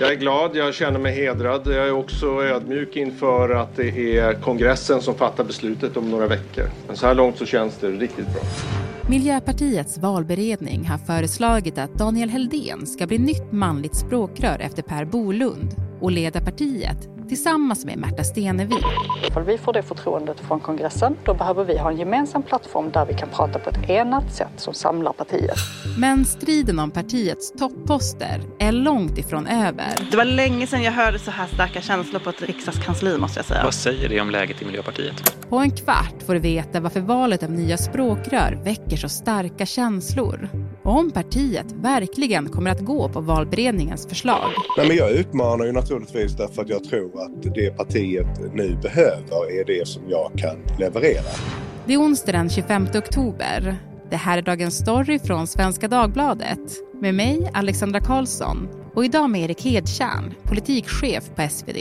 Jag är glad, jag känner mig hedrad. Jag är också ödmjuk inför att det är kongressen som fattar beslutet om några veckor. Men så här långt så känns det riktigt bra. Miljöpartiets valberedning har föreslagit att Daniel Heldén ska bli nytt manligt språkrör efter Per Bolund och leda partiet tillsammans med Märta Stenevi. Om vi får det förtroendet från kongressen då behöver vi ha en gemensam plattform där vi kan prata på ett enat sätt som samlar partiet. Men striden om partiets topposter är långt ifrån över. Det var länge sedan jag hörde så här starka känslor på ett riksdagskansli måste jag säga. Vad säger det om läget i Miljöpartiet? På en kvart får du veta varför valet av nya språkrör väcker så starka känslor. Om partiet verkligen kommer att gå på valberedningens förslag. Nej, men jag utmanar ju naturligtvis därför att jag tror att det partiet nu behöver är det som jag kan leverera. Det är onsdag den 25 oktober. Det här är Dagens Story från Svenska Dagbladet med mig, Alexandra Karlsson och idag med Erik Hedtjärn, politikchef på SvD.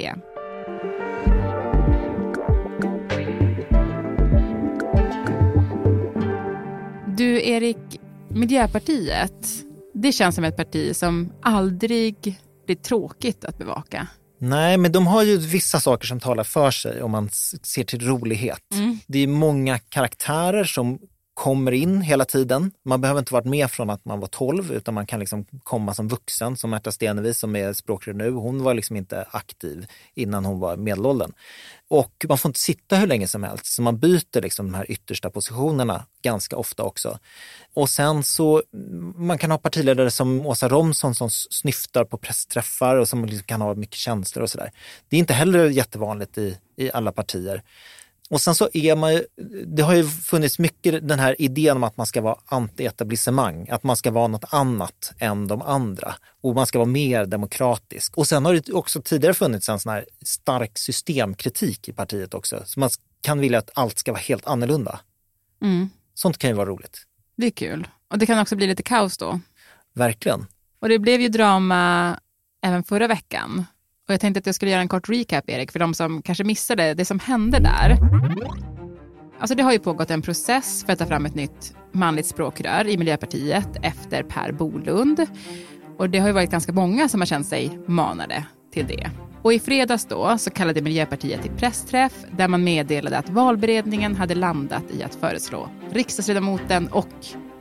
Du, Erik, Miljöpartiet, det känns som ett parti som aldrig blir tråkigt att bevaka. Nej, men de har ju vissa saker som talar för sig om man ser till rolighet. Mm. Det är många karaktärer som kommer in hela tiden. Man behöver inte varit med från att man var 12 utan man kan liksom komma som vuxen. Som Märta Stenevi som är språkrör nu, hon var liksom inte aktiv innan hon var medelåldern. Och man får inte sitta hur länge som helst, så man byter liksom de här yttersta positionerna ganska ofta också. Och sen så, man kan ha partiledare som Åsa Romson som snyftar på pressträffar och som liksom kan ha mycket känslor och sådär. Det är inte heller jättevanligt i, i alla partier. Och sen så är man ju, det har ju funnits mycket den här idén om att man ska vara anti-etablissemang, att man ska vara något annat än de andra och man ska vara mer demokratisk. Och sen har det också tidigare funnits en sån här stark systemkritik i partiet också, så man kan vilja att allt ska vara helt annorlunda. Mm. Sånt kan ju vara roligt. Det är kul. Och det kan också bli lite kaos då. Verkligen. Och det blev ju drama även förra veckan och jag tänkte att jag skulle göra en kort recap, Erik, för de som kanske missade det som hände där. Alltså det har ju pågått en process för att ta fram ett nytt manligt språkrör i Miljöpartiet efter Per Bolund. Och det har ju varit ganska många som har känt sig manade till det. Och i fredags då så kallade Miljöpartiet till pressträff där man meddelade att valberedningen hade landat i att föreslå riksdagsledamoten och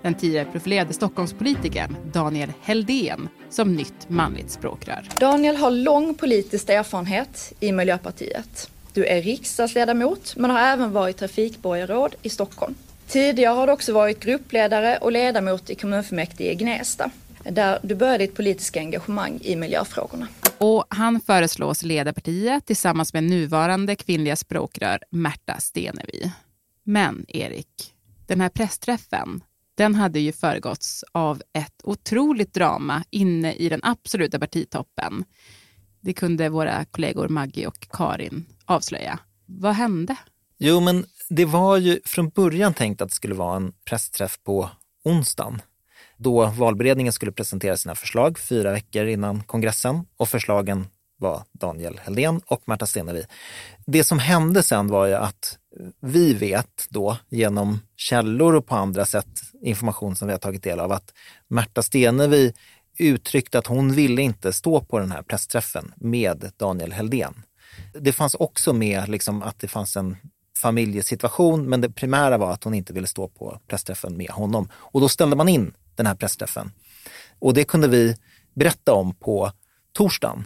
den tidigare profilerade Stockholmspolitikern Daniel Heldén som nytt manligt språkrör. Daniel har lång politisk erfarenhet i Miljöpartiet. Du är riksdagsledamot men har även varit trafikborgarråd i Stockholm. Tidigare har du också varit gruppledare och ledamot i kommunfullmäktige i Gnesta där du började ditt politiska engagemang i miljöfrågorna. Och han föreslås leda partiet tillsammans med nuvarande kvinnliga språkrör Märta Stenevi. Men Erik, den här pressträffen den hade ju föregåtts av ett otroligt drama inne i den absoluta partitoppen. Det kunde våra kollegor Maggie och Karin avslöja. Vad hände? Jo, men det var ju från början tänkt att det skulle vara en pressträff på onsdagen då valberedningen skulle presentera sina förslag fyra veckor innan kongressen och förslagen var Daniel Heldén och Märta Stenevi. Det som hände sen var ju att vi vet då genom källor och på andra sätt information som vi har tagit del av att Märta Stenevi uttryckte att hon ville inte stå på den här pressträffen med Daniel Heldén. Det fanns också med liksom att det fanns en familjesituation men det primära var att hon inte ville stå på pressträffen med honom. Och då ställde man in den här pressträffen. Och det kunde vi berätta om på torsdagen.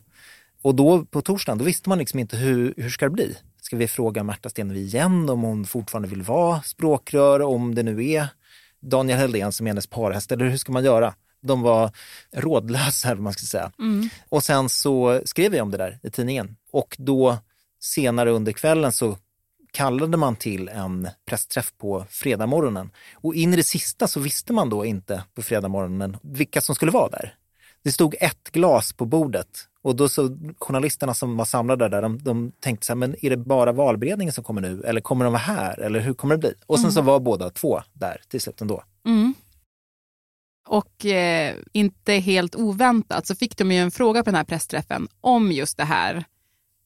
Och då på torsdagen, då visste man liksom inte hur, hur ska det bli? Ska vi fråga Märta Stenevi igen om hon fortfarande vill vara språkrör, om det nu är Daniel Heldén som är hennes parhäst, eller hur ska man göra? De var rådlösa, man ska säga. Mm. Och sen så skrev vi om det där i tidningen och då senare under kvällen så kallade man till en pressträff på fredag Och in i det sista så visste man då inte på fredag vilka som skulle vara där. Det stod ett glas på bordet och då så journalisterna som var samlade där, de, de tänkte så här, men är det bara valberedningen som kommer nu eller kommer de vara här eller hur kommer det bli? Och sen mm. så var båda två där till slut ändå. Mm. Och eh, inte helt oväntat så fick de ju en fråga på den här pressträffen om just det här.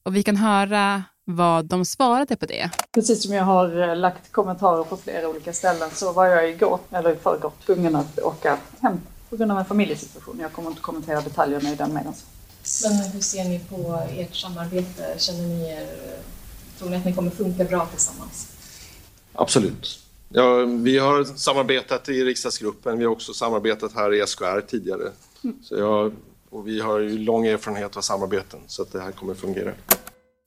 Och vi kan höra vad de svarade på det. Precis som jag har eh, lagt kommentarer på flera olika ställen så var jag igår, eller i förrgår, tvungen att åka hem på grund av en familjesituation. Jag kommer inte kommentera detaljerna i den meningen. Men hur ser ni på ert samarbete? Känner ni er, tror ni att ni kommer funka bra tillsammans? Absolut. Ja, vi har samarbetat i riksdagsgruppen. Vi har också samarbetat här i SKR tidigare. Så jag, och vi har ju lång erfarenhet av samarbeten så att det här kommer fungera.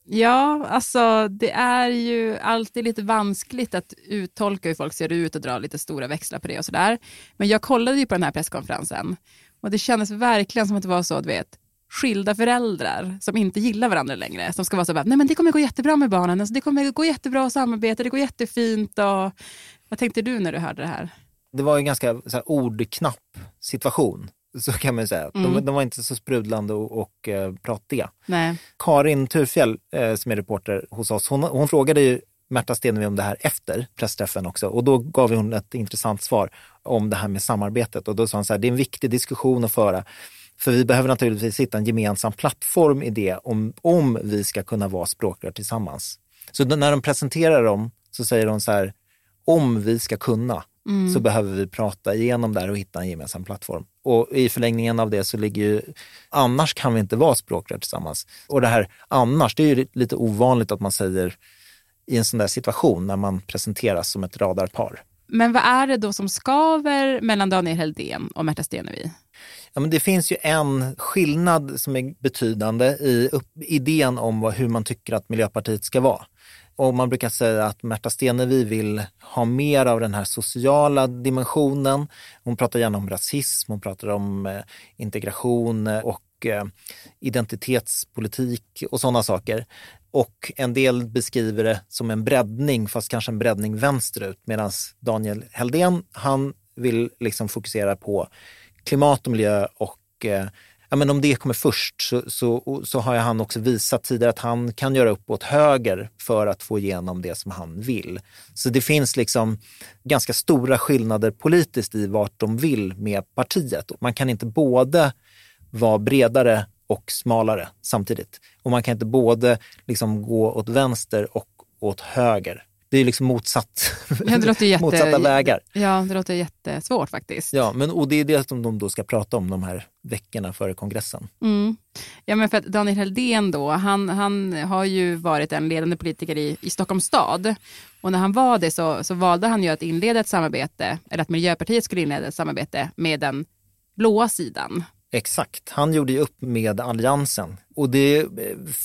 Ja, alltså det är ju alltid lite vanskligt att uttolka hur folk ser ut och dra lite stora växlar på det och sådär. Men jag kollade ju på den här presskonferensen och det kändes verkligen som att det var så, du vet, skilda föräldrar som inte gillar varandra längre. Som ska vara så bara, nej men det kommer gå jättebra med barnen, alltså, det kommer gå jättebra att samarbeta, det går jättefint. Och... Vad tänkte du när du hörde det här? Det var en ganska så här, ordknapp situation. Så kan man säga. Mm. De, de, var inte så sprudlande och, och uh, pratiga. Nej. Karin Turfjell uh, som är reporter hos oss, hon, hon frågade ju Märta Stenevi om det här efter pressträffen också och då gav hon ett intressant svar om det här med samarbetet och då sa hon så här, det är en viktig diskussion att föra för vi behöver naturligtvis hitta en gemensam plattform i det om, om vi ska kunna vara språkrör tillsammans. Så när de presenterar dem så säger de så här, om vi ska kunna mm. så behöver vi prata igenom det här och hitta en gemensam plattform. Och i förlängningen av det så ligger ju, annars kan vi inte vara språkrör tillsammans. Och det här annars, det är ju lite ovanligt att man säger i en sån där situation när man presenteras som ett radarpar. Men vad är det då som skaver mellan Daniel Heldén och Märta Stenevi? Ja, men det finns ju en skillnad som är betydande i upp, idén om vad, hur man tycker att Miljöpartiet ska vara. Och man brukar säga att Märta Stenevi vill ha mer av den här sociala dimensionen. Hon pratar gärna om rasism, hon pratar om eh, integration eh, och eh, identitetspolitik och sådana saker. Och en del beskriver det som en breddning, fast kanske en breddning vänsterut. Medan Daniel Heldén, han vill liksom fokusera på klimat och miljö och eh, ja, men om det kommer först så, så, så har han också visat tidigare att han kan göra upp åt höger för att få igenom det som han vill. Så det finns liksom ganska stora skillnader politiskt i vart de vill med partiet. Man kan inte både vara bredare och smalare samtidigt. Och man kan inte både liksom gå åt vänster och åt höger det är liksom motsatt, ja, det jätte, motsatta vägar. Ja, det låter jättesvårt faktiskt. Ja, men, och det är det som de då ska prata om de här veckorna före kongressen. Mm. Ja, men för att Daniel Heldén då, han, han har ju varit en ledande politiker i, i Stockholms stad. Och när han var det så, så valde han ju att inleda ett samarbete, eller att Miljöpartiet skulle inleda ett samarbete med den blåa sidan. Exakt, han gjorde ju upp med Alliansen. Och det eh,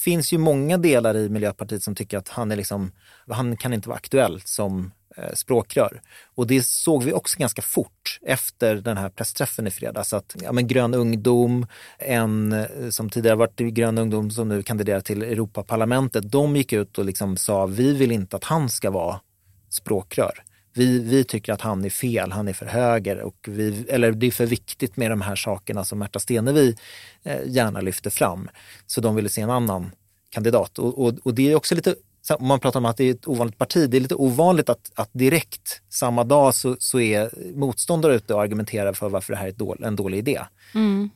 finns ju många delar i Miljöpartiet som tycker att han, är liksom, han kan inte vara aktuell som eh, språkrör. Och det såg vi också ganska fort efter den här pressträffen i fredags. Att ja, men Grön ungdom, en eh, som tidigare varit i Grön ungdom som nu kandiderar till Europaparlamentet, de gick ut och liksom sa vi vill inte att han ska vara språkrör vi, vi tycker att han är fel, han är för höger och vi, eller det är för viktigt med de här sakerna som Märta Stenevi eh, gärna lyfter fram. Så de ville se en annan kandidat. Och, och, och det är också lite, om man pratar om att det är ett ovanligt parti, det är lite ovanligt att, att direkt samma dag så, så är motståndare ute och argumenterar för varför det här är dål, en dålig idé. Mm.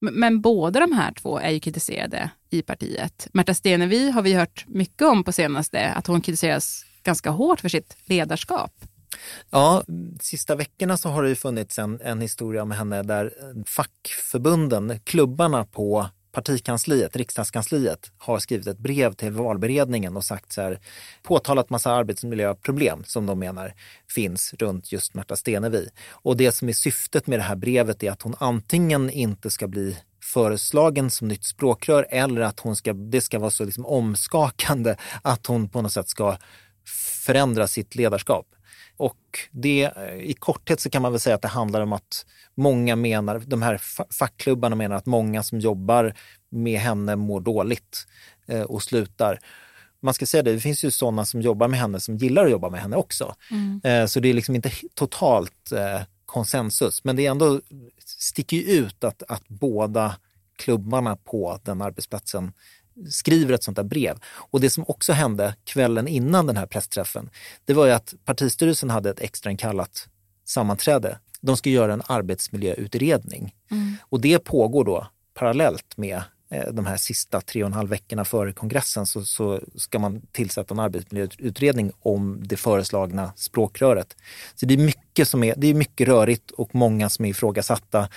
Men, men båda de här två är ju kritiserade i partiet. Märta Stenevi har vi hört mycket om på senaste, att hon kritiseras ganska hårt för sitt ledarskap. Ja, sista veckorna så har det ju funnits en, en historia om henne där fackförbunden, klubbarna på partikansliet, riksdagskansliet, har skrivit ett brev till valberedningen och sagt så här, påtalat massa arbetsmiljöproblem som de menar finns runt just Märta Stenevi. Och det som är syftet med det här brevet är att hon antingen inte ska bli föreslagen som nytt språkrör eller att hon ska, det ska vara så liksom omskakande att hon på något sätt ska förändra sitt ledarskap. Och det, i korthet så kan man väl säga att det handlar om att många menar, de här fackklubbarna menar att många som jobbar med henne mår dåligt eh, och slutar. Man ska säga det, det finns ju sådana som jobbar med henne som gillar att jobba med henne också. Mm. Eh, så det är liksom inte totalt eh, konsensus, men det är ändå sticker ut att, att båda klubbarna på den arbetsplatsen skriver ett sånt där brev. Och det som också hände kvällen innan den här pressträffen, det var ju att partistyrelsen hade ett extrainkallat sammanträde. De ska göra en arbetsmiljöutredning mm. och det pågår då parallellt med Eh, de här sista tre och en halv veckorna före kongressen så, så, ska man tillsätta en arbetsmiljöutredning om det föreslagna språkröret. Så det är mycket som är, det är mycket rörigt och många som är ifrågasatta.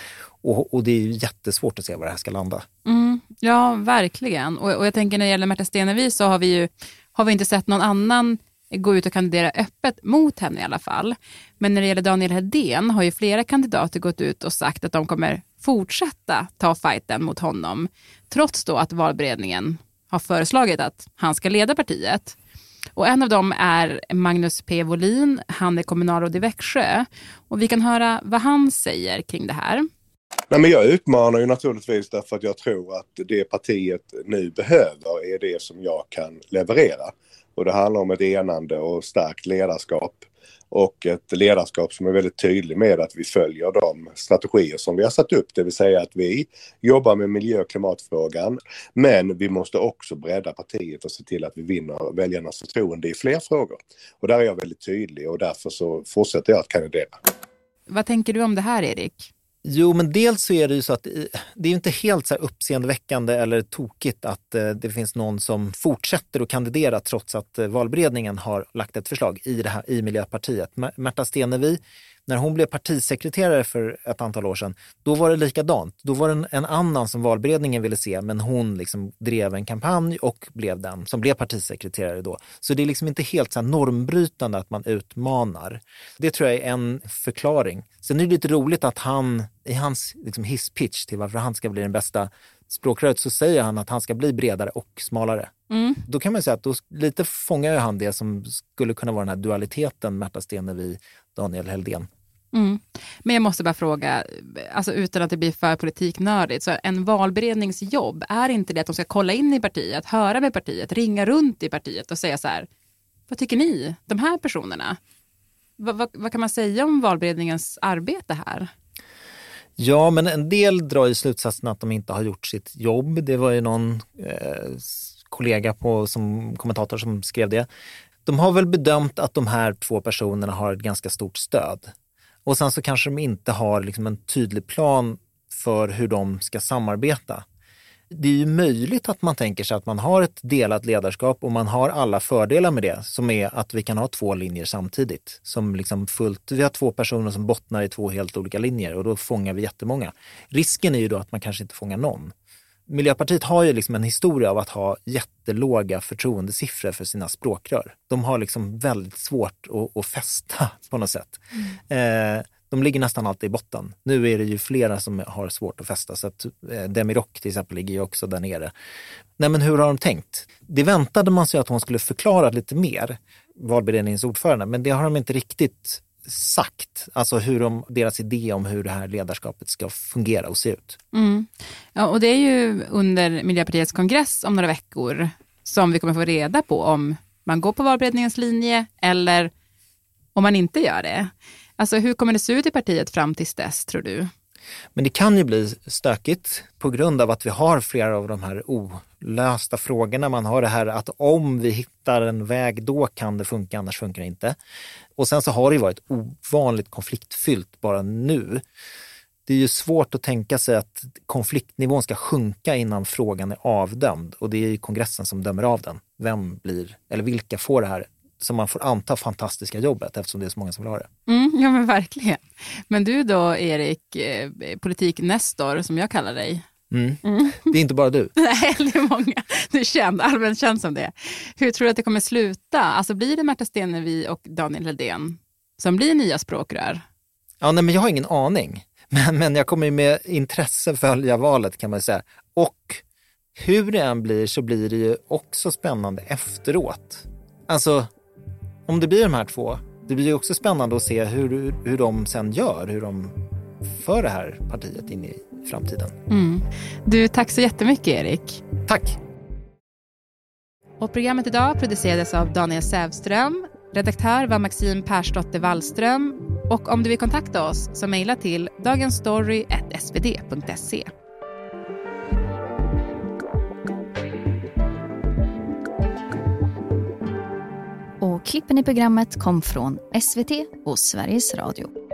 Och, och det är jättesvårt att se var det här ska landa. Mm, ja, verkligen. Och, och jag tänker när det gäller Märta Stenevi så har vi ju har vi inte sett någon annan gå ut och kandidera öppet mot henne i alla fall. Men när det gäller Daniel Hedén har ju flera kandidater gått ut och sagt att de kommer fortsätta ta fighten mot honom. Trots då att valberedningen har föreslagit att han ska leda partiet. Och en av dem är Magnus P. Wolin. Han är kommunalråd i Växjö. Och vi kan höra vad han säger kring det här. Nej, men jag utmanar ju naturligtvis därför att jag tror att det partiet nu behöver är det som jag kan leverera. Och det handlar om ett enande och starkt ledarskap och ett ledarskap som är väldigt tydlig med att vi följer de strategier som vi har satt upp, det vill säga att vi jobbar med miljö och klimatfrågan. Men vi måste också bredda partiet och se till att vi vinner väljarnas förtroende i fler frågor. Och där är jag väldigt tydlig och därför så fortsätter jag att kandidera. Vad tänker du om det här, Erik? Jo, men dels så är det ju så att det är inte helt så här uppseendeväckande eller tokigt att eh, det finns någon som fortsätter att kandidera trots att eh, valberedningen har lagt ett förslag i, det här, i Miljöpartiet. Märta Stenevi när hon blev partisekreterare för ett antal år sedan, då var det likadant. Då var det en, en annan som valberedningen ville se, men hon liksom drev en kampanj och blev den som blev partisekreterare då. Så det är liksom inte helt så normbrytande att man utmanar. Det tror jag är en förklaring. Sen är det lite roligt att han, i hans liksom hisspitch till varför han ska bli den bästa språkröret så säger han att han ska bli bredare och smalare. Mm. Då kan man säga att då lite fångar han det som skulle kunna vara den här dualiteten Märta Stenevi, Daniel Heldén. Mm. Men jag måste bara fråga, alltså utan att det blir för politiknördigt, så en valberedningsjobb, är inte det att de ska kolla in i partiet, höra med partiet, ringa runt i partiet och säga så här, vad tycker ni, de här personerna? vad, vad, vad kan man säga om valberedningens arbete här? Ja, men en del drar ju slutsatsen att de inte har gjort sitt jobb. Det var ju någon eh, kollega på, som kommentator som skrev det. De har väl bedömt att de här två personerna har ett ganska stort stöd. Och sen så kanske de inte har liksom en tydlig plan för hur de ska samarbeta. Det är ju möjligt att man tänker sig att man har ett delat ledarskap och man har alla fördelar med det, som är att vi kan ha två linjer samtidigt. Som liksom fullt, vi har två personer som bottnar i två helt olika linjer och då fångar vi jättemånga. Risken är ju då att man kanske inte fångar någon. Miljöpartiet har ju liksom en historia av att ha jättelåga förtroendesiffror för sina språkrör. De har liksom väldigt svårt att, att fästa på något sätt. Mm. Eh, de ligger nästan alltid i botten. Nu är det ju flera som har svårt att fästa, så att eh, Demirok till exempel ligger ju också där nere. Nej men hur har de tänkt? Det väntade man sig att hon skulle förklara lite mer, valberedningens ordförande, men det har de inte riktigt sagt, alltså hur de, deras idé om hur det här ledarskapet ska fungera och se ut. Mm. Ja, och det är ju under Miljöpartiets kongress om några veckor som vi kommer få reda på om man går på valberedningens linje eller om man inte gör det. Alltså hur kommer det se ut i partiet fram tills dess tror du? Men det kan ju bli stökigt på grund av att vi har flera av de här olösta frågorna. Man har det här att om vi hittar en väg, då kan det funka, annars funkar det inte. Och sen så har det ju varit ovanligt konfliktfyllt bara nu. Det är ju svårt att tänka sig att konfliktnivån ska sjunka innan frågan är avdömd och det är ju kongressen som dömer av den. Vem blir, eller vilka får det här som man får anta fantastiska jobbet eftersom det är så många som vill ha det. Mm, ja men verkligen. Men du då Erik, eh, politiknestor som jag kallar dig. Mm. Mm. Det är inte bara du. Nej, det är många. Du är känd, allmänt känd som det. Hur tror du att det kommer sluta? Alltså blir det Märta Stenevi och Daniel Heldén som blir nya språkrör? Ja, nej, men jag har ingen aning. Men, men jag kommer med intresse följa valet kan man säga. Och hur det än blir så blir det ju också spännande efteråt. Alltså, om det blir de här två, det blir ju också spännande att se hur, hur de sen gör, hur de för det här partiet in i framtiden. Mm. Du, tack så jättemycket Erik. Tack. Och programmet idag producerades av Daniel Sävström. Redaktör var Maxine Persdotter Wallström. Och om du vill kontakta oss så mejla till dagensstory.svd.se. Och klippen i programmet kom från SVT och Sveriges Radio.